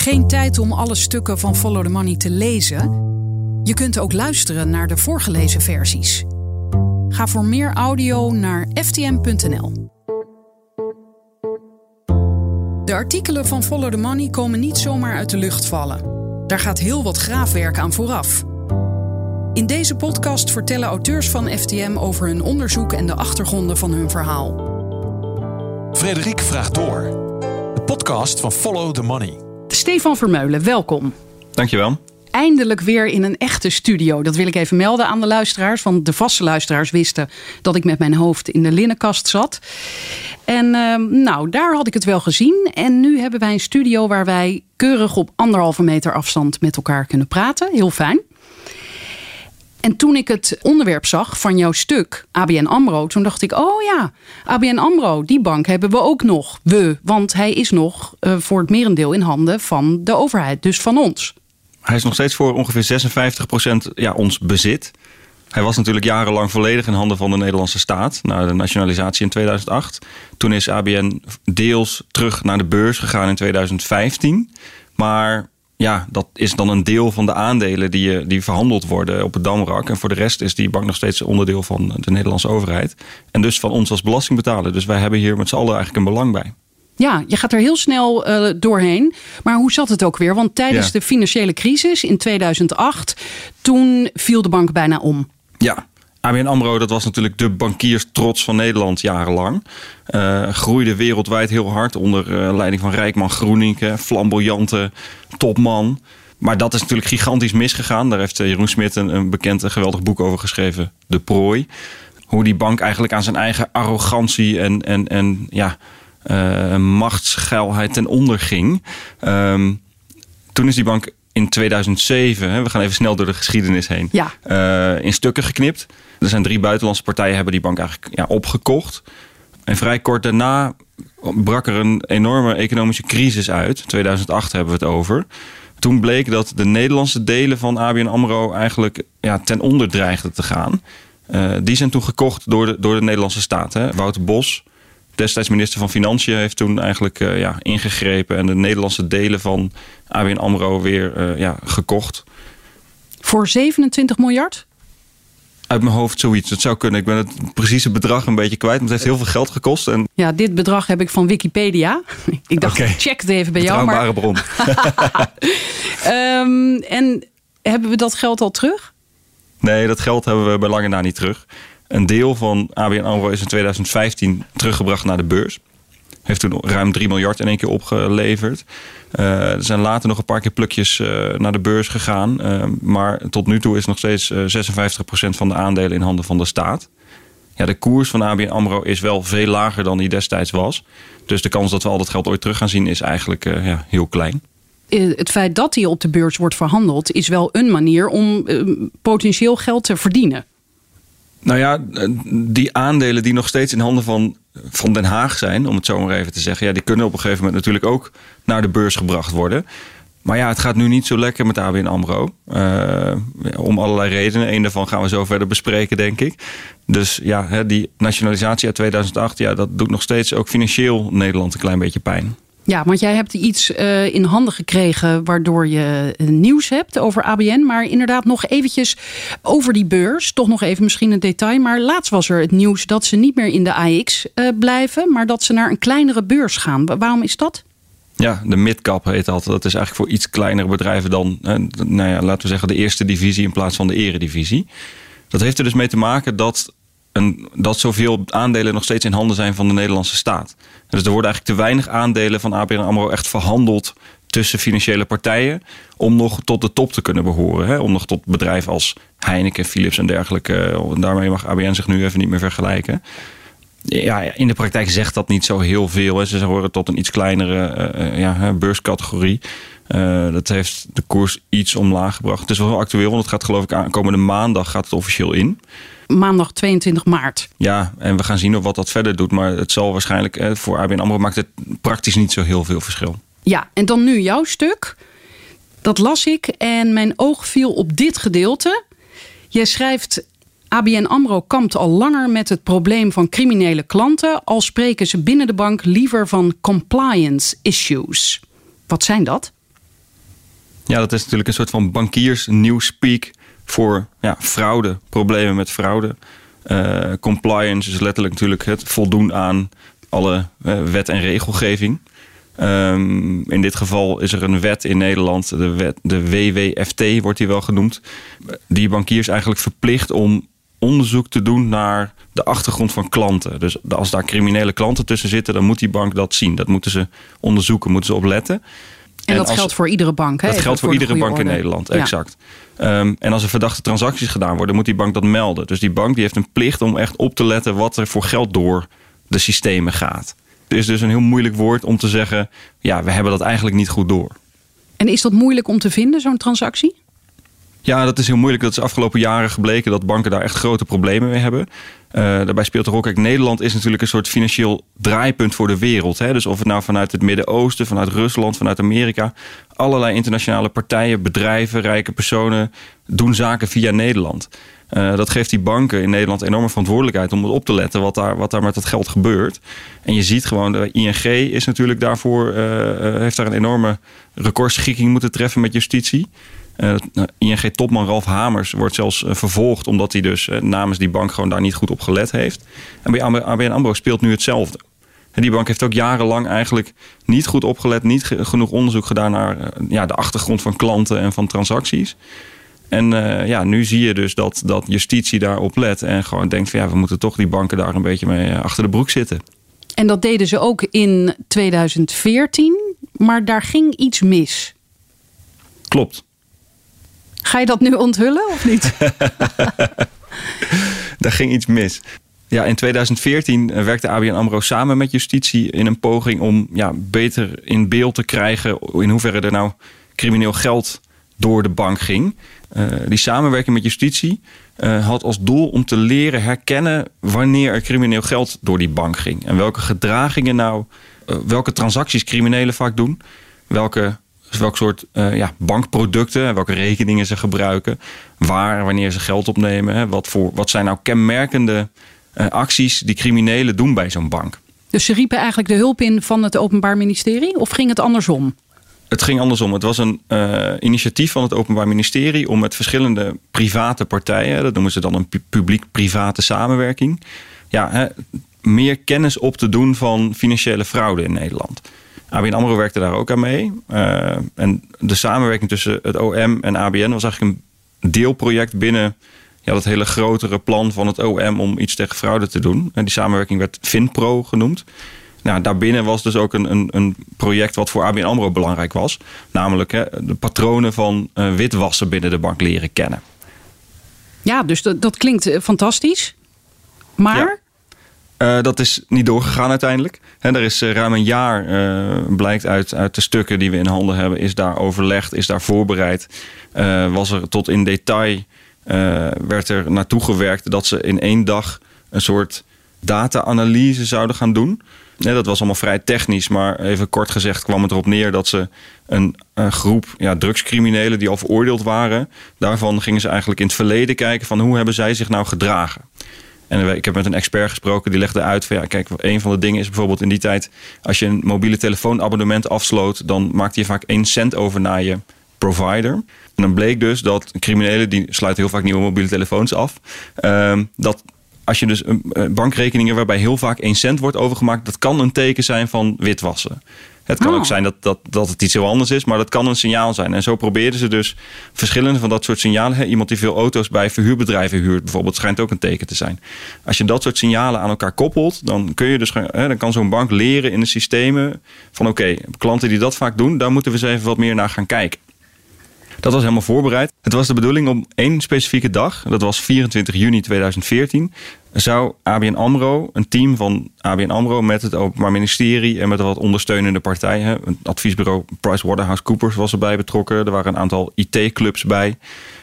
Geen tijd om alle stukken van Follow the Money te lezen? Je kunt ook luisteren naar de voorgelezen versies. Ga voor meer audio naar ftm.nl. De artikelen van Follow the Money komen niet zomaar uit de lucht vallen. Daar gaat heel wat graafwerk aan vooraf. In deze podcast vertellen auteurs van FTM over hun onderzoek en de achtergronden van hun verhaal. Frederik vraagt door. De podcast van Follow the Money. Stefan Vermeulen, welkom. Dankjewel. Eindelijk weer in een echte studio. Dat wil ik even melden aan de luisteraars. Want de vaste luisteraars wisten dat ik met mijn hoofd in de linnenkast zat. En ehm, nou, daar had ik het wel gezien. En nu hebben wij een studio waar wij keurig op anderhalve meter afstand met elkaar kunnen praten. Heel fijn. En toen ik het onderwerp zag van jouw stuk, ABN AMRO, toen dacht ik, oh ja, ABN AMRO, die bank hebben we ook nog. We, want hij is nog uh, voor het merendeel in handen van de overheid, dus van ons. Hij is nog steeds voor ongeveer 56% ja, ons bezit. Hij was natuurlijk jarenlang volledig in handen van de Nederlandse staat na de nationalisatie in 2008. Toen is ABN deels terug naar de beurs gegaan in 2015. Maar ja, dat is dan een deel van de aandelen die, die verhandeld worden op het Damrak. En voor de rest is die bank nog steeds onderdeel van de Nederlandse overheid. En dus van ons als belastingbetaler. Dus wij hebben hier met z'n allen eigenlijk een belang bij. Ja, je gaat er heel snel uh, doorheen. Maar hoe zat het ook weer? Want tijdens de financiële crisis in 2008, toen viel de bank bijna om. Ja, ABN AMRO, dat was natuurlijk de bankierstrots van Nederland jarenlang. Uh, groeide wereldwijd heel hard onder uh, leiding van Rijkman Groeninken, flamboyante topman. Maar dat is natuurlijk gigantisch misgegaan. Daar heeft Jeroen Smit een, een bekend en geweldig boek over geschreven, De Prooi. Hoe die bank eigenlijk aan zijn eigen arrogantie en, en, en ja, uh, machtsgeilheid ten onder ging. Um, toen is die bank in 2007, we gaan even snel door de geschiedenis heen, ja. uh, in stukken geknipt. Er zijn drie buitenlandse partijen hebben die bank eigenlijk ja, opgekocht. En vrij kort daarna brak er een enorme economische crisis uit. 2008 hebben we het over. Toen bleek dat de Nederlandse delen van ABN AMRO eigenlijk ja, ten onder dreigden te gaan. Uh, die zijn toen gekocht door de, door de Nederlandse staat. Hè. Wouter Bos, destijds minister van Financiën, heeft toen eigenlijk uh, ja, ingegrepen en de Nederlandse delen van ABN AMRO weer uh, ja, gekocht. Voor 27 miljard? Uit mijn hoofd zoiets. Het zou kunnen. Ik ben het precieze bedrag een beetje kwijt. Maar het heeft heel veel geld gekost. En... Ja, dit bedrag heb ik van Wikipedia. Ik dacht, okay. check het even bij jou. Maar... bron. um, en hebben we dat geld al terug? Nee, dat geld hebben we bij lange na niet terug. Een deel van ABN AMRO is in 2015 teruggebracht naar de beurs. Heeft toen ruim 3 miljard in één keer opgeleverd. Uh, er zijn later nog een paar keer plukjes uh, naar de beurs gegaan. Uh, maar tot nu toe is nog steeds 56% van de aandelen in handen van de staat. Ja, de koers van ABN AMRO is wel veel lager dan die destijds was. Dus de kans dat we al dat geld ooit terug gaan zien is eigenlijk ja, heel klein het feit dat die op de beurs wordt verhandeld, is wel een manier om potentieel geld te verdienen. Nou ja, die aandelen die nog steeds in handen van, van Den Haag zijn, om het zo maar even te zeggen, ja, die kunnen op een gegeven moment natuurlijk ook naar de beurs gebracht worden. Maar ja, het gaat nu niet zo lekker met ABN AMRO. Uh, om allerlei redenen. Een daarvan gaan we zo verder bespreken, denk ik. Dus ja, die nationalisatie uit 2008, ja, dat doet nog steeds ook financieel Nederland een klein beetje pijn. Ja, want jij hebt iets uh, in handen gekregen waardoor je nieuws hebt over ABN. Maar inderdaad nog eventjes over die beurs. Toch nog even misschien een detail. Maar laatst was er het nieuws dat ze niet meer in de AX uh, blijven. Maar dat ze naar een kleinere beurs gaan. Waarom is dat? Ja, de midcap heet dat. Dat is eigenlijk voor iets kleinere bedrijven dan, nou ja, laten we zeggen, de eerste divisie in plaats van de eredivisie. Dat heeft er dus mee te maken dat een, dat zoveel aandelen nog steeds in handen zijn van de Nederlandse staat. Dus er worden eigenlijk te weinig aandelen van ABN AMRO echt verhandeld tussen financiële partijen om nog tot de top te kunnen behoren. Hè? Om nog tot bedrijven als Heineken, Philips en dergelijke. Daarmee mag ABN zich nu even niet meer vergelijken. Ja, in de praktijk zegt dat niet zo heel veel. Hè. Ze horen tot een iets kleinere uh, ja, beurscategorie. Dat heeft de koers iets omlaag gebracht. Het is wel actueel, want het gaat geloof ik aan komende maandag gaat het officieel in maandag 22 maart. Ja, en we gaan zien of wat dat verder doet. Maar het zal waarschijnlijk eh, voor ABN AMRO maakt het praktisch niet zo heel veel verschil. Ja, en dan nu jouw stuk. Dat las ik en mijn oog viel op dit gedeelte. Jij schrijft ABN AMRO kampt al langer met het probleem van criminele klanten... al spreken ze binnen de bank liever van compliance issues. Wat zijn dat? Ja, dat is natuurlijk een soort van bankiers nieuwspeak voor ja, fraude, problemen met fraude. Uh, compliance is letterlijk natuurlijk het voldoen aan alle uh, wet en regelgeving. Um, in dit geval is er een wet in Nederland, de, wet, de WWFT wordt die wel genoemd, die bankiers eigenlijk verplicht om onderzoek te doen naar de achtergrond van klanten. Dus als daar criminele klanten tussen zitten, dan moet die bank dat zien. Dat moeten ze onderzoeken, moeten ze opletten. En, dat geldt voor iedere bank, hè? Dat geldt voor, iedere bank in Nederland, exact. Um, en als er verdachte transacties gedaan worden, moet die bank dat melden. Dus die bank die heeft een plicht om echt op te letten wat er voor geld door de systemen gaat. Het is dus een heel moeilijk woord om te zeggen, ja, we hebben dat eigenlijk niet goed door. En is dat moeilijk om te vinden, zo'n transactie? Ja, dat is heel moeilijk. Dat is afgelopen jaren gebleken dat banken daar echt grote problemen mee hebben. Uh, daarbij speelt er ook, kijk, Nederland is natuurlijk een soort financieel draaipunt voor de wereld. Hè? Dus of het nou vanuit het Midden-Oosten, vanuit Rusland, vanuit Amerika. Allerlei internationale partijen, bedrijven, rijke personen doen zaken via Nederland. Uh, dat geeft die banken in Nederland enorme verantwoordelijkheid om op te letten wat daar, wat daar met dat geld gebeurt. En je ziet gewoon, de ING is natuurlijk daarvoor, uh, heeft daar een enorme recordschikking moeten treffen met justitie. Eh, ING-topman Ralf Hamers wordt zelfs uh, vervolgd omdat hij dus uh, namens die bank gewoon daar niet goed op gelet heeft. En bij ABN AMRO speelt nu hetzelfde. En die bank heeft ook jarenlang eigenlijk niet goed opgelet, niet genoeg onderzoek gedaan naar ja, de achtergrond van klanten en van transacties. En ja, nu zie je dus dat, dat justitie daarop let en gewoon denkt van ja, we moeten toch die banken daar een beetje mee achter de broek zitten. En dat deden ze ook in 2014, maar daar ging iets mis. Klopt. Ga je dat nu onthullen of niet? Daar ging iets mis. Ja, in 2014 eh, werkte ABN AMRO samen met justitie in een poging om ja, beter in beeld te krijgen in hoeverre er nou crimineel geld door de bank ging. Uh, die samenwerking met justitie uh, had als doel om te leren herkennen wanneer er crimineel geld door die bank ging. En welke gedragingen nou, uh, welke transacties criminelen vaak doen, welke dus welk soort uh, ja, bankproducten, welke rekeningen ze gebruiken, waar, wanneer ze geld opnemen. Hè, wat, voor, wat zijn nou kenmerkende uh, acties die criminelen doen bij zo'n bank. Dus ze riepen eigenlijk de hulp in van het Openbaar Ministerie of ging het andersom? Het ging andersom. Het was een uh, initiatief van het Openbaar Ministerie om met verschillende private partijen, dat noemen ze dan een publiek-private samenwerking, ja, hè, meer kennis op te doen van financiële fraude in Nederland. ABN AMRO werkte daar ook aan mee. Uh, en de samenwerking tussen het OM en ABN was eigenlijk een deelproject binnen ja, dat hele grotere plan van het OM om iets tegen fraude te doen. En die samenwerking werd FinPro genoemd. Nou, daarbinnen was dus ook een, een, een project wat voor ABN AMRO belangrijk was. Namelijk hè, de patronen van uh, witwassen binnen de bank leren kennen. Ja, dus dat, dat klinkt eh, fantastisch. Maar... Ja. Uh, dat is niet doorgegaan uiteindelijk. He, er is uh, ruim een jaar, uh, blijkt uit, uit de stukken die we in handen hebben, is daar overlegd, is daar voorbereid. was er tot in detail, werd er naartoe gewerkt dat ze in één dag een soort data-analyse zouden gaan doen. Dat was allemaal vrij technisch, maar even kort gezegd kwam het erop neer dat ze een, een, groep ja, drugscriminelen die al veroordeeld waren, daarvan gingen ze eigenlijk in het verleden kijken van hoe hebben zij zich nou gedragen. En ik heb met een expert gesproken die legde uit van ja, kijk, een van de dingen is bijvoorbeeld in die tijd, als je een mobiele telefoonabonnement afsloot, dan maakte je vaak 1 cent over naar je provider. En dan bleek dus dat criminelen, die sluiten heel vaak nieuwe mobiele telefoons af, uh, dat als je dus bankrekeningen waarbij heel vaak 1 cent wordt overgemaakt, dat kan een teken zijn van witwassen. Het kan ook oh. zijn dat, dat, dat het iets heel anders is, maar dat kan een signaal zijn. En zo probeerden ze dus verschillende van dat soort signalen. Iemand die veel auto's bij verhuurbedrijven huurt, bijvoorbeeld, schijnt ook een teken te zijn. Als je dat soort signalen aan elkaar koppelt, dan kun je dus hè, dan kan zo'n bank leren in de systemen van oké, klanten die dat vaak doen, daar moeten we eens even wat meer naar gaan kijken. Dat was helemaal voorbereid. Het was de bedoeling om één specifieke dag, dat was 24 juni 2014, zou ABN AMRO, een team van ABN AMRO met het Openbaar Ministerie en met wat ondersteunende partijen, een adviesbureau PricewaterhouseCoopers was erbij betrokken, er waren een aantal IT-clubs bij. En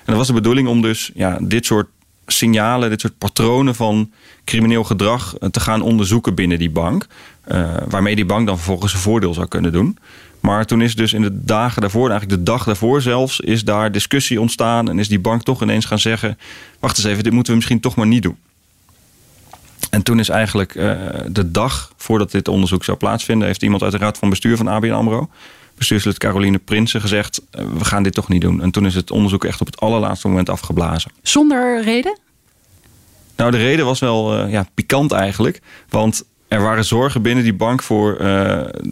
dat was de bedoeling om dus ja, dit soort signalen, dit soort patronen van crimineel gedrag te gaan onderzoeken binnen die bank. Uh, waarmee die bank dan vervolgens een voordeel zou kunnen doen. Maar toen is dus in de dagen daarvoor, eigenlijk de dag daarvoor zelfs, is daar discussie ontstaan. En is die bank toch ineens gaan zeggen: Wacht eens even, dit moeten we misschien toch maar niet doen. En toen is eigenlijk uh, de dag voordat dit onderzoek zou plaatsvinden, heeft iemand uit de raad van bestuur van ABN Amro, bestuurslid Caroline Prinsen gezegd: we gaan dit toch niet doen. En toen is het onderzoek echt op het allerlaatste moment afgeblazen. Zonder reden? Nou, de reden was wel ja, pikant eigenlijk. Want er waren zorgen binnen die bank voor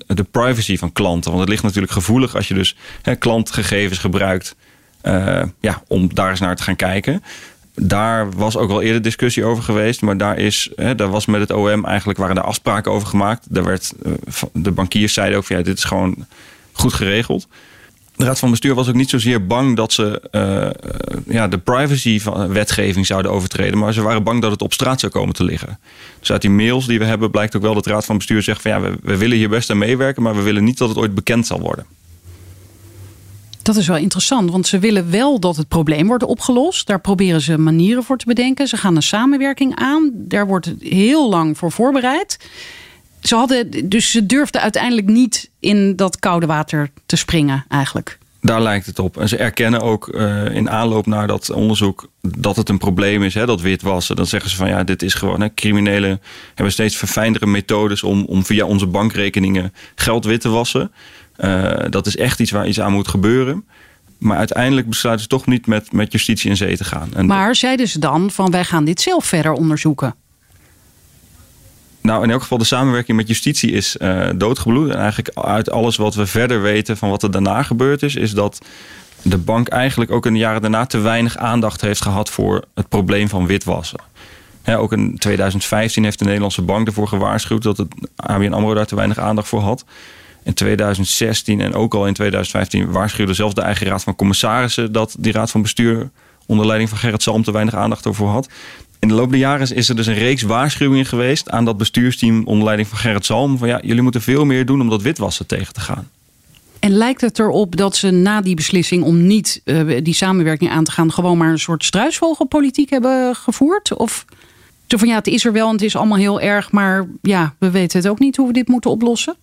de privacy van klanten. Want het ligt natuurlijk gevoelig als je dus klantgegevens gebruikt ja, om daar eens naar te gaan kijken daar was ook wel eerder discussie over geweest. Maar daar, is, hè, daar was met het OM eigenlijk waren daar afspraken over gemaakt. Daar werd, eh, de bankiers zeiden ook van ja, dit is gewoon goed geregeld. De Raad van Bestuur was ook niet zozeer bang dat ze uh, ja, de privacy van wetgeving zouden overtreden. Maar ze waren bang dat het op straat zou komen te liggen. Dus uit die mails die we hebben blijkt ook wel dat de Raad van Bestuur zegt van ja, we, we willen hier best aan meewerken. Maar we willen niet dat het ooit bekend zal worden. Dat is wel interessant, want ze willen wel dat het probleem wordt opgelost. Daar proberen ze manieren voor te bedenken. Ze gaan een samenwerking aan. Daar wordt heel lang voor voorbereid. Ze hadden, dus ze durfden uiteindelijk niet in dat koude water te springen, eigenlijk. Daar lijkt het op. En ze erkennen ook uh, in aanloop naar dat onderzoek dat het een probleem is, hè, dat witwassen. Dan zeggen ze van ja, dit is gewoon. Hè, criminelen hebben steeds verfijndere methodes om, om via onze bankrekeningen geld wit te wassen. Uh, dat is echt iets waar iets aan moet gebeuren. Maar uiteindelijk besluiten ze toch niet met, met justitie in zee te gaan. En maar zeiden ze dan van wij gaan dit zelf verder onderzoeken? Nou, in elk geval de samenwerking met justitie is uh, doodgebloed. En eigenlijk uit alles wat we verder weten van wat er daarna gebeurd is, is dat de bank eigenlijk ook in de jaren daarna te weinig aandacht heeft gehad voor het probleem van witwassen. ook in 2015 heeft de Nederlandse bank ervoor gewaarschuwd dat het ABN AMRO daar te weinig aandacht voor had. In 2016 en ook al in 2015 waarschuwde zelfs de eigen raad van commissarissen dat die raad van bestuur onder leiding van Gerrit Salm te weinig aandacht ervoor had. In de loop der jaren is er dus een reeks waarschuwingen geweest aan dat bestuursteam onder leiding van Gerrit Salm. Van ja, jullie moeten veel meer doen om dat witwassen tegen te gaan. En lijkt het erop dat ze na die beslissing om niet uh, die samenwerking aan te gaan, gewoon maar een soort struisvogelpolitiek hebben gevoerd? Of zo van ja, het is er wel en het is allemaal heel erg, maar ja, we weten het ook niet hoe we dit moeten oplossen?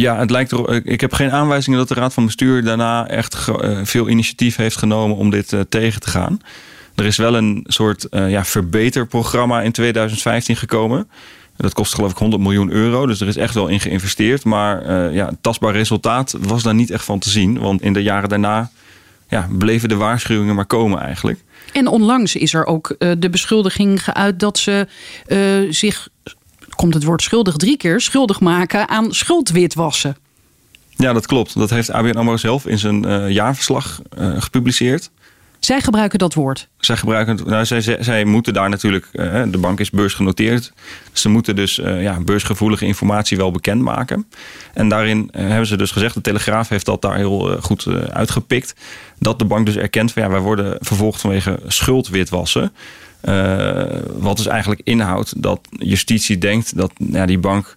Ja, het lijkt er, ik heb geen aanwijzingen dat de Raad van Bestuur daarna echt eh, veel initiatief heeft genomen om dit uh, tegen te gaan. Er is wel een soort uh, ja, verbeterprogramma in 2015 gekomen. Dat kost geloof ik 100 miljoen euro, dus er is echt wel in geïnvesteerd. Maar uh, ja, tastbaar resultaat was daar niet echt van te zien. Want in de jaren daarna ja, bleven de waarschuwingen maar komen eigenlijk. En onlangs is er ook de beschuldiging geuit dat ze zich komt het woord schuldig drie keer, schuldig maken aan schuldwitwassen. Ja, dat klopt. Dat heeft ABN AMRO zelf in zijn uh, jaarverslag uh, gepubliceerd. Zij gebruiken dat woord? Zij, gebruiken, nou, zij, zij, moeten daar natuurlijk, uh, de bank is beursgenoteerd. Ze moeten dus ja, beursgevoelige informatie wel bekendmaken. En daarin hebben ze dus gezegd, de Telegraaf heeft dat daar heel goed uitgepikt. Dat de bank dus erkent van ja, wij worden vervolgd vanwege schuldwitwassen. Uh, wat dus eigenlijk inhoudt dat justitie denkt dat ja, die bank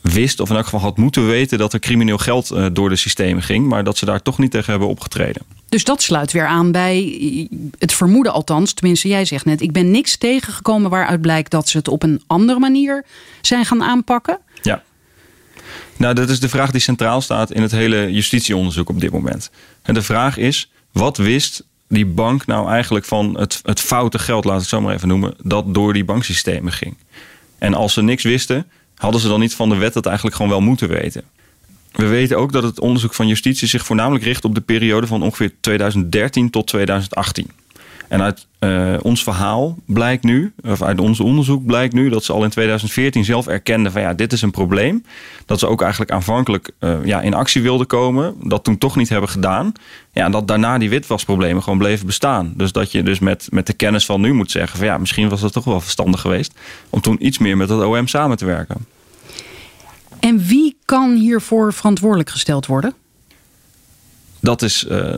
wist, of in elk geval had moeten weten, dat er crimineel geld uh, door de systemen ging, maar dat ze daar toch niet tegen hebben opgetreden. Dus dat sluit weer aan bij het vermoeden, althans. Tenminste, jij zegt net: ik ben niks tegengekomen waaruit blijkt dat ze het op een andere manier zijn gaan aanpakken. Ja. Nou, dat is de vraag die centraal staat in het hele justitieonderzoek op dit moment. En de vraag is: wat wist die bank nou eigenlijk van het, het foute geld, laat ik het zo maar even noemen, dat door die banksystemen ging. En als ze niks wisten, hadden ze dan niet van de wet dat eigenlijk gewoon wel moeten weten. We weten ook dat het onderzoek van justitie zich voornamelijk richt op de periode van ongeveer 2013 tot 2018. En uit uh, ons verhaal blijkt nu, of uit ons onderzoek blijkt nu, dat ze al in 2014 zelf erkenden van ja, dit is een probleem. Dat ze ook eigenlijk aanvankelijk uh, ja, in actie wilden komen, dat toen toch niet hebben gedaan. Ja, en dat daarna die witwasproblemen gewoon bleven bestaan. Dus dat je dus met, met de kennis van nu moet zeggen van ja, misschien was het toch wel verstandig geweest om toen iets meer met het OM samen te werken. En wie kan hiervoor verantwoordelijk gesteld worden? Dat is uh,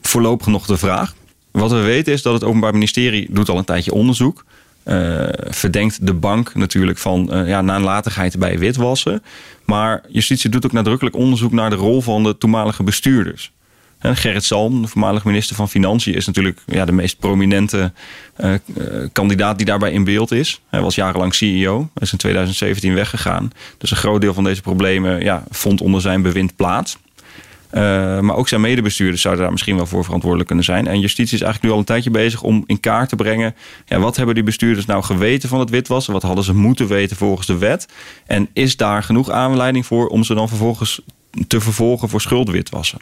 voorlopig nog de vraag. Wat we weten is dat het Openbaar Ministerie doet al een tijdje onderzoek. Uh, verdenkt de bank natuurlijk van uh, ja, nalatigheid bij witwassen. Maar justitie doet ook nadrukkelijk onderzoek naar de rol van de toenmalige bestuurders. En Gerrit Salm, de voormalig minister van Financiën, is natuurlijk ja, de meest prominente uh, kandidaat die daarbij in beeld is. Hij was jarenlang CEO, is in 2017 weggegaan. Dus een groot deel van deze problemen ja, vond onder zijn bewind plaats. Uh, maar ook zijn medebestuurders zouden daar misschien wel voor verantwoordelijk kunnen zijn. En justitie is eigenlijk nu al een tijdje bezig om in kaart te brengen. Ja, wat hebben die bestuurders nou geweten van het witwassen? Wat hadden ze moeten weten volgens de wet? En is daar genoeg aanleiding voor om ze dan vervolgens te vervolgen voor schuldwitwassen.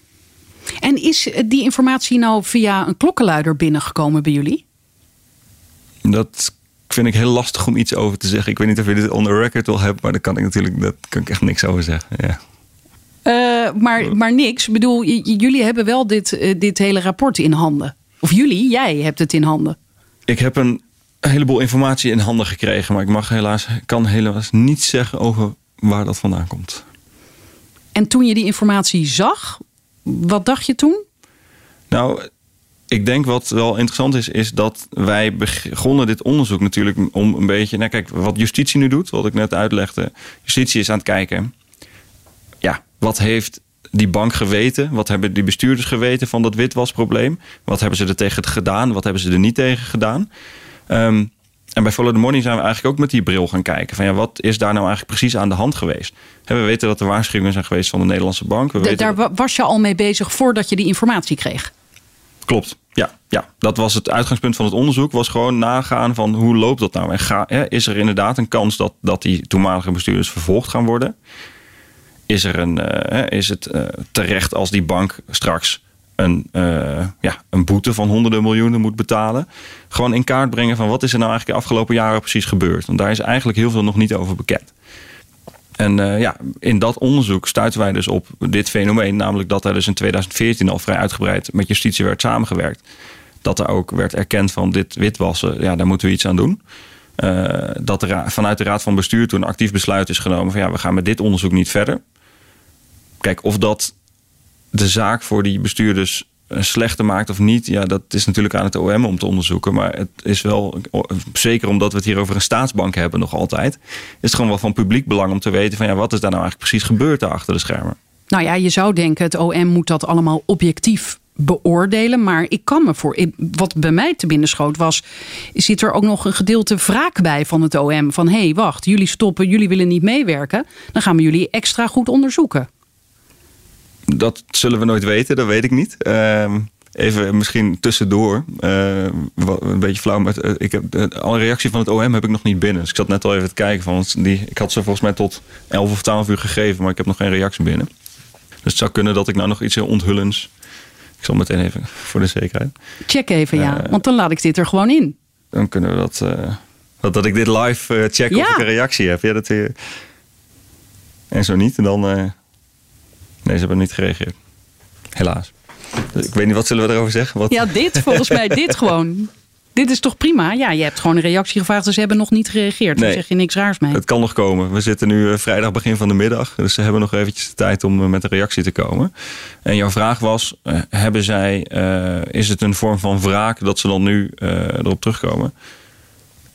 En is die informatie nou via een klokkenluider binnengekomen bij jullie? Dat vind ik heel lastig om iets over te zeggen. Ik weet niet of je dit on the record wil hebben, maar daar kan ik natuurlijk daar kan ik echt niks over zeggen. Ja. Uh, maar, maar niks. Ik bedoel, jullie hebben wel dit, uh, dit hele rapport in handen. Of jullie, jij hebt het in handen. Ik heb een heleboel informatie in handen gekregen, maar ik mag helaas, kan helaas niet zeggen over waar dat vandaan komt. En toen je die informatie zag, wat dacht je toen? Nou, ik denk wat wel interessant is, is dat wij begonnen dit onderzoek natuurlijk om een beetje. Nou, kijk, wat justitie nu doet, wat ik net uitlegde. Justitie is aan het kijken. Ja, wat heeft die bank geweten? Wat hebben die bestuurders geweten van dat witwasprobleem? Wat hebben ze er tegen gedaan? Wat hebben ze er niet tegen gedaan? Um, en bij Follow the Money zijn we eigenlijk ook met die bril gaan kijken. Van ja, wat is daar nou eigenlijk precies aan de hand geweest? we weten dat er waarschuwingen zijn geweest van de Nederlandse bank. We weten daar was je al mee bezig voordat je die informatie kreeg? Klopt, ja, ja. Dat was het uitgangspunt van het onderzoek. Was gewoon nagaan van hoe loopt dat nou? En ga, is er inderdaad een kans dat, dat die toenmalige bestuurders vervolgd gaan worden? Is, er een, uh, is het uh, terecht als die bank straks een, uh, ja, een boete van honderden miljoenen moet betalen. Gewoon in kaart brengen van wat is er nou eigenlijk de afgelopen jaren precies gebeurd. Want daar is eigenlijk heel veel nog niet over bekend. En ja, in dat onderzoek stuiten wij dus op dit fenomeen. Namelijk dat er dus in 2014 al vrij uitgebreid met justitie werd samengewerkt. Dat er ook werd erkend van dit witwassen, ja, daar moeten we iets aan doen. Dat vanuit de Raad van Bestuur toen actief besluit is genomen van ja, we gaan met dit onderzoek niet verder. Kijk, of dat de zaak voor die bestuurders eh, slechter maakt of niet, ja, dat is natuurlijk aan het OM om te onderzoeken. Maar het is wel, zeker omdat we het hier over een staatsbank hebben nog altijd, is het gewoon wel van publiek belang om te weten van ja, wat is daar nou eigenlijk precies gebeurd achter de schermen. Nou ja, je zou denken, het OM moet dat allemaal objectief beoordelen. Maar ik kan me voor. Wat bij mij te binnen schoot was. Zit er ook nog een gedeelte wraak bij van het OM? Van hé, hey, wacht, jullie stoppen, jullie willen niet meewerken. Dan gaan we jullie extra goed onderzoeken dat zullen we nooit weten, dat weet ik niet. Uh, even misschien tussendoor, uh, een beetje flauw, maar uh, ik heb de, alle reactie van het OM heb ik nog niet binnen. Dus ik zat net al even te kijken, van, die, ik had ze volgens mij tot 11 of 12 uur gegeven, maar ik heb nog geen reactie binnen. Dus het zou kunnen dat ik nou nog iets heel onthullends. Ik zal meteen even voor de zekerheid. Check even, ja, want dan laat ik dit er gewoon in. Dan kunnen we dat, dat, dat ik dit live check ja. of ik een reactie heb. Ja, dat, en zo niet, dan Nee, ze hebben niet gereageerd. Helaas. Ik weet niet, wat zullen we erover zeggen? Wat? Ja, dit, volgens mij dit gewoon. Dit is toch prima? Ja, je hebt gewoon een reactie gevraagd en ze hebben nog niet gereageerd. Dan zeg je niks raars mee. Het kan nog komen. We zitten nu eh, vrijdag begin van de middag. Dus ze hebben nog eventjes de tijd om eh, met een reactie te komen. En jouw vraag was, eh, hebben zij, is het een vorm van wraak dat ze dan nu erop terugkomen?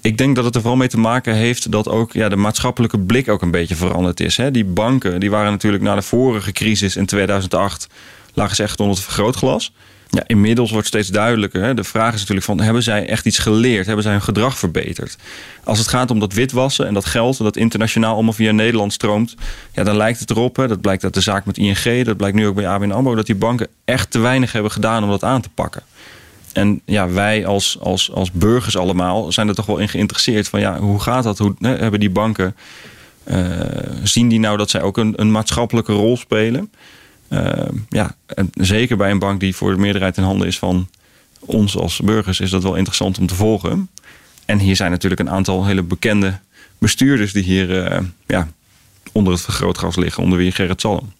Ik denk dat het er vooral mee te maken heeft dat ook ja, de maatschappelijke blik ook een beetje veranderd is. Hè? Die banken die waren natuurlijk na de vorige crisis in 2008 lagen ze echt onder het vergrootglas. Ja, inmiddels wordt steeds duidelijker. Hè? De vraag is natuurlijk van, hebben zij echt iets geleerd? Hebben zij hun gedrag verbeterd? Als het gaat om dat witwassen en dat geld... dat internationaal allemaal via Nederland stroomt... Ja, dan lijkt het erop, hè? dat blijkt uit de zaak met ING... dat blijkt nu ook bij ABN AMRO... dat die banken echt te weinig hebben gedaan om dat aan te pakken. En ja, wij als, als, als burgers allemaal zijn er toch wel in geïnteresseerd van ja, hoe gaat dat? Hoe hè, hebben die banken, uh, zien die nou dat zij ook een, een maatschappelijke rol spelen? Uh, ja, zeker bij een bank die voor de meerderheid in handen is van ons als burgers, is dat wel interessant om te volgen. En hier zijn natuurlijk een aantal hele bekende bestuurders die hier uh, ja, onder het vergrootglas liggen, onder wie Gerrit Salm.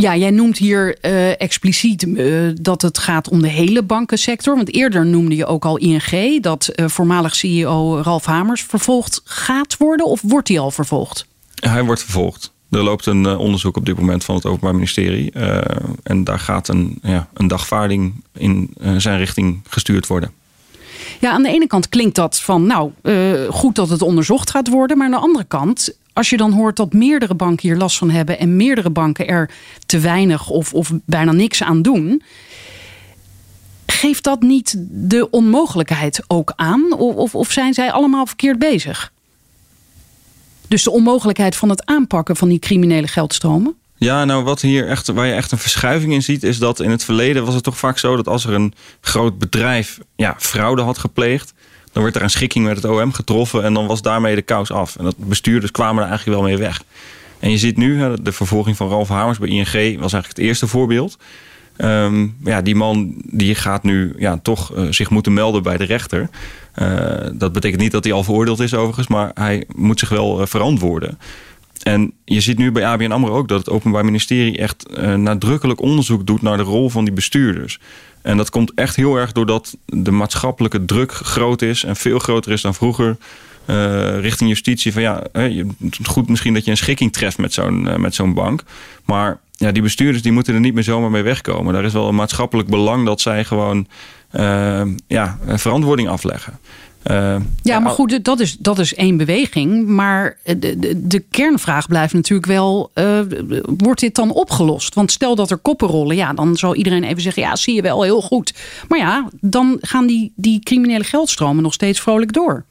Ja, jij noemt hier uh, expliciet uh, dat het gaat om de hele bankensector. Want eerder noemde je ook al ING dat uh, voormalig CEO Ralf Hamers vervolgd gaat worden. Of wordt hij al vervolgd? Hij wordt vervolgd. Er loopt een onderzoek op dit moment van het Openbaar Ministerie. en daar gaat een, ja, een dagvaarding in zijn richting gestuurd worden. Ja, aan de ene kant klinkt dat van, nou, goed dat het onderzocht gaat worden. Maar aan de andere kant, als je dan hoort dat meerdere banken hier last van hebben en meerdere banken er te weinig of, of bijna niks aan doen. Geeft dat niet de onmogelijkheid ook aan? Of, of, of zijn zij allemaal verkeerd bezig? Dus de onmogelijkheid van het aanpakken van die criminele geldstromen? Ja, nou wat hier echt, waar je echt een verschuiving in ziet, is dat in het verleden was het toch vaak zo dat als er een groot bedrijf ja, fraude had gepleegd, dan werd er een schikking met het OM getroffen en dan was daarmee de kous af. En dat bestuurders kwamen er eigenlijk wel mee weg. En je ziet nu, de vervolging van Ralf Hamers bij ING was eigenlijk het eerste voorbeeld. Ehm, ja, die man die gaat nu ja, toch uh, zich moeten melden bij de rechter. Uh, dat betekent niet dat hij al veroordeeld is overigens, maar hij moet zich wel uh, verantwoorden. En je ziet nu bij ABN AMRO ook dat het Openbaar Ministerie echt nadrukkelijk onderzoek doet naar de rol van die bestuurders. En dat komt echt heel erg doordat de maatschappelijke druk groot is en veel groter is dan vroeger. richting justitie van ja, goed misschien dat je een schikking treft met zo'n met zo'n bank. Maar ja, die bestuurders die moeten er niet meer zomaar mee wegkomen. Daar is wel een maatschappelijk belang dat zij gewoon ja, verantwoording afleggen. Uh, ja, maar goed, dat is, dat is één beweging. Maar de, de, de kernvraag blijft natuurlijk wel: uh, wordt dit dan opgelost? Want stel dat er koppen rollen, ja, dan zal iedereen even zeggen: ja, zie je wel heel goed. Maar ja, dan gaan die, die criminele geldstromen nog steeds vrolijk door.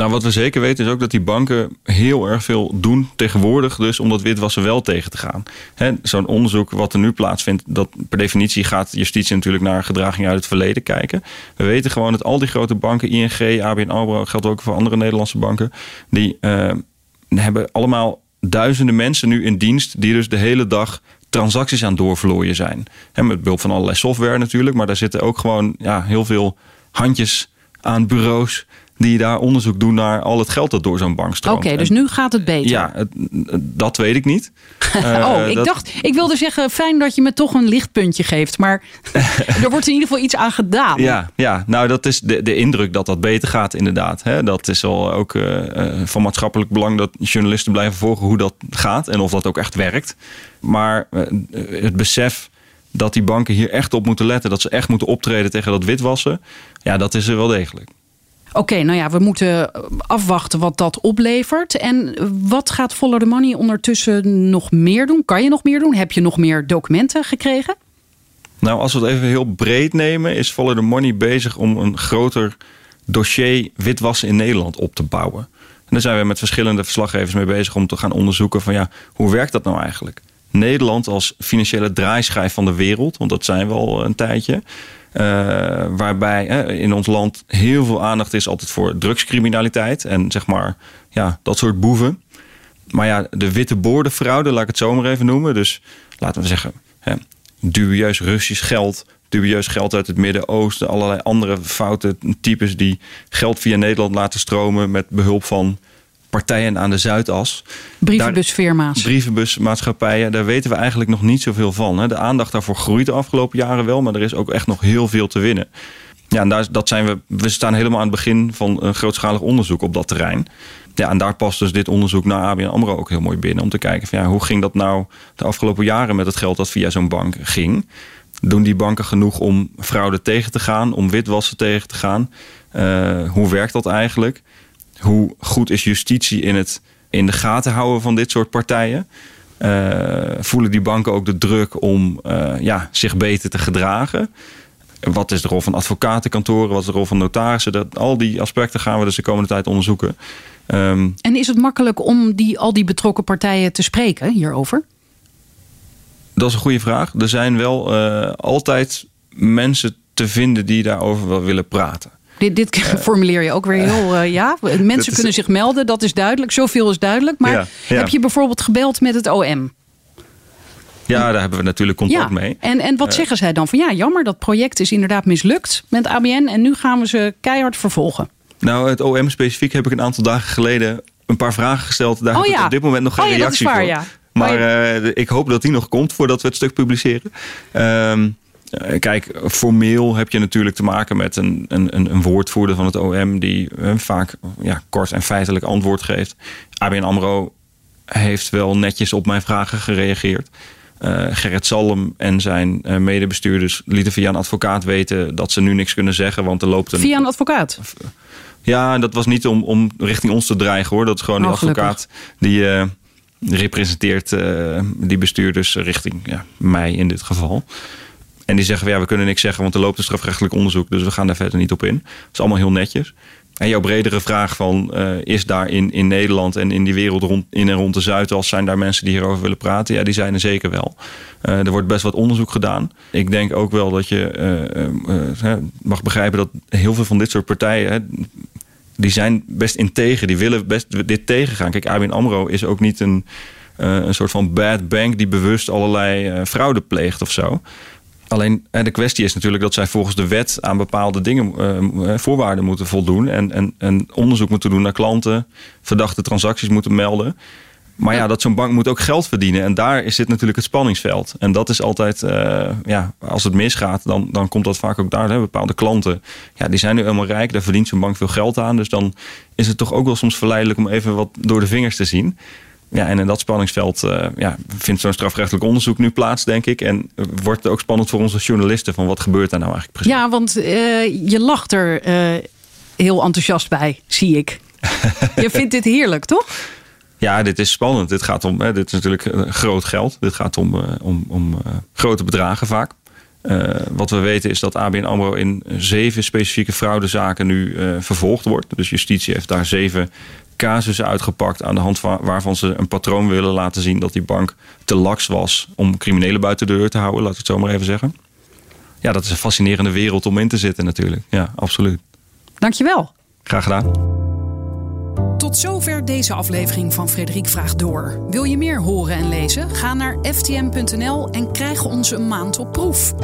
Nou, wat we zeker weten is ook dat die banken heel erg veel doen tegenwoordig, dus om dat witwassen wel tegen te gaan. Zo'n onderzoek wat er nu plaatsvindt, dat per definitie gaat justitie natuurlijk naar gedragingen uit het verleden kijken. We weten gewoon dat al die grote banken, ING, ABN AMRO, geldt ook voor andere Nederlandse banken, die uh, hebben allemaal duizenden mensen nu in dienst die dus de hele dag transacties aan doorvlooien zijn. He, met behulp van allerlei software natuurlijk, maar daar zitten ook gewoon ja, heel veel handjes aan bureaus die daar onderzoek doen naar al het geld dat door zo'n bank stroomt. Oké, dus nu gaat het beter. Ja, dat weet ik niet. oh, ik dacht, ik wilde zeggen, fijn dat je me toch een lichtpuntje geeft, maar er wordt in ieder geval iets aan gedaan. Ja, ja nou dat is de, de indruk dat dat beter gaat inderdaad. Hè. Dat is wel ook uh, van maatschappelijk belang dat journalisten blijven volgen hoe dat gaat en of dat ook echt werkt. Maar uh, het besef dat die banken hier echt op moeten letten, dat ze echt moeten optreden tegen dat witwassen, ja, dat is er wel degelijk. Oké, nou ja, we moeten afwachten wat dat oplevert. En wat gaat Follow the Money ondertussen nog meer doen? Kan je nog meer doen? Heb je nog meer documenten gekregen? Nou, als we het even heel breed nemen, is Follow the Money bezig om een groter dossier witwassen in Nederland op te bouwen. En daar zijn we met verschillende verslaggevers mee bezig om te gaan onderzoeken van ja, hoe werkt dat nou eigenlijk? Nederland als financiële draaischijf van de wereld, want dat zijn we al een tijdje. Uh, waarbij in ons land heel veel aandacht is altijd voor drugscriminaliteit en zeg maar ja, dat soort boeven. Maar ja, de witte boordenfraude, laat ik het zo maar even noemen. Dus laten we zeggen, hè, dubieus Russisch geld, dubieus geld uit het Midden-Oosten, allerlei andere foute types die geld via Nederland laten stromen met behulp van partijen aan de Zuidas. Brievenbusfirma's. Brievenbusmaatschappijen, daar weten we eigenlijk nog niet zoveel van. De aandacht daarvoor groeit de afgelopen jaren wel, maar er is ook echt nog heel veel te winnen. Ja, en daar, dat zijn we, we staan helemaal aan het begin van een grootschalig onderzoek op dat terrein. Ja, en daar past dus dit onderzoek naar ABN AMRO ook heel mooi binnen. Om te kijken van ja, hoe ging dat nou de afgelopen jaren met het geld dat via zo'n bank ging. Doen die banken genoeg om fraude tegen te gaan, om witwassen tegen te gaan? Uh, hoe werkt dat eigenlijk? Hoe goed is justitie in het in de gaten houden van dit soort partijen? Uh, voelen die banken ook de druk om uh, ja, zich beter te gedragen? Wat is de rol van advocatenkantoren? Wat is de rol van notarissen? Dat, al die aspecten gaan we dus de komende tijd onderzoeken. Um, en is het makkelijk om die, al die betrokken partijen te spreken hierover? Dat is een goede vraag. Er zijn wel uh, altijd mensen te vinden die daarover wel willen praten. Dit, dit formuleer je ook weer heel. Uh, ja, mensen kunnen zich melden, dat is duidelijk. Zoveel is duidelijk. Maar heb je bijvoorbeeld gebeld met het OM? Ja, daar hebben we natuurlijk contact mee. En, en wat zeggen zij dan? Van ja, jammer, dat project is inderdaad mislukt met ABN. En nu gaan we ze keihard vervolgen. Nou, het OM specifiek heb ik een aantal dagen geleden een paar vragen gesteld. Daar oh, heb ik op dit moment nog geen oh, ja, reactie waar, voor. Ja. Maar uh, ik hoop dat die nog komt voordat we het stuk publiceren. Uh, eh, kijk, formeel heb je natuurlijk te maken met een, een, een woordvoerder van het OM die uh, vaak ja, kort en feitelijk antwoord geeft. ABN Amro heeft wel netjes op mijn vragen gereageerd. Uh, Gerrit Salm en zijn uh, medebestuurders lieten via een advocaat weten dat ze nu niks kunnen zeggen, want er loopt een. Via een advocaat? Ja, dat was niet om, om richting ons te dreigen hoor. Dat is gewoon oh, die advocaat die representeert die bestuurders richting ja, mij in dit geval. En die zeggen, ja, we kunnen niks zeggen, want er loopt een strafrechtelijk onderzoek. Dus we gaan daar verder niet op in. Dat is allemaal heel netjes. En jouw bredere vraag van, uh, is daar in, in Nederland en in die wereld rond, in en rond de Zuidas... zijn daar mensen die hierover willen praten? Ja, die zijn er zeker wel. Uh, er wordt best wat onderzoek gedaan. Ik denk ook wel dat je uh, mag begrijpen dat heel veel van dit soort partijen... die zijn best integer, die willen best dit tegengaan. Kijk, ABN AMRO is ook niet een een soort van bad bank die bewust allerlei fraude pleegt of zo. Alleen de kwestie is natuurlijk dat zij volgens de wet aan bepaalde dingen, voorwaarden moeten voldoen. En, en, en onderzoek moeten doen naar klanten, verdachte transacties moeten melden. Maar ja, dat zo'n bank moet ook geld verdienen. En daar zit natuurlijk het spanningsveld. En dat is altijd, uh, ja, als het misgaat, dan, dan komt dat vaak ook daar. Hè. Bepaalde klanten, ja, die zijn nu helemaal rijk. Daar verdient zo'n bank veel geld aan. Dus dan is het toch ook wel soms verleidelijk om even wat door de vingers te zien. Ja, en in dat spanningsveld uh, ja, vindt zo'n strafrechtelijk onderzoek nu plaats, denk ik. En wordt het ook spannend voor onze journalisten van wat gebeurt daar nou eigenlijk precies. Ja, want uh, je lacht er heel enthousiast bij, zie ik. je vindt dit heerlijk, toch? Ja, dit is spannend. Dit gaat om, hè, dit is natuurlijk eh, groot geld. Dit gaat om, uh, om, om uh, grote bedragen vaak. Uh, wat we weten is dat ABN AMRO in zeven specifieke fraudezaken nu vervolgd wordt. Dus justitie heeft daar zeven casussen uitgepakt aan de hand van, waarvan ze een patroon willen laten zien dat die bank te laks was om criminelen buiten de deur te houden, laat ik het zo maar even zeggen. Ja, dat is een fascinerende wereld om in te zitten natuurlijk. Ja, absoluut. Dankjewel. Graag gedaan. Tot zover deze aflevering van Frederik Vraagt Door. Wil je meer horen en lezen? Ga naar ftm.nl en krijg ons een maand op proef.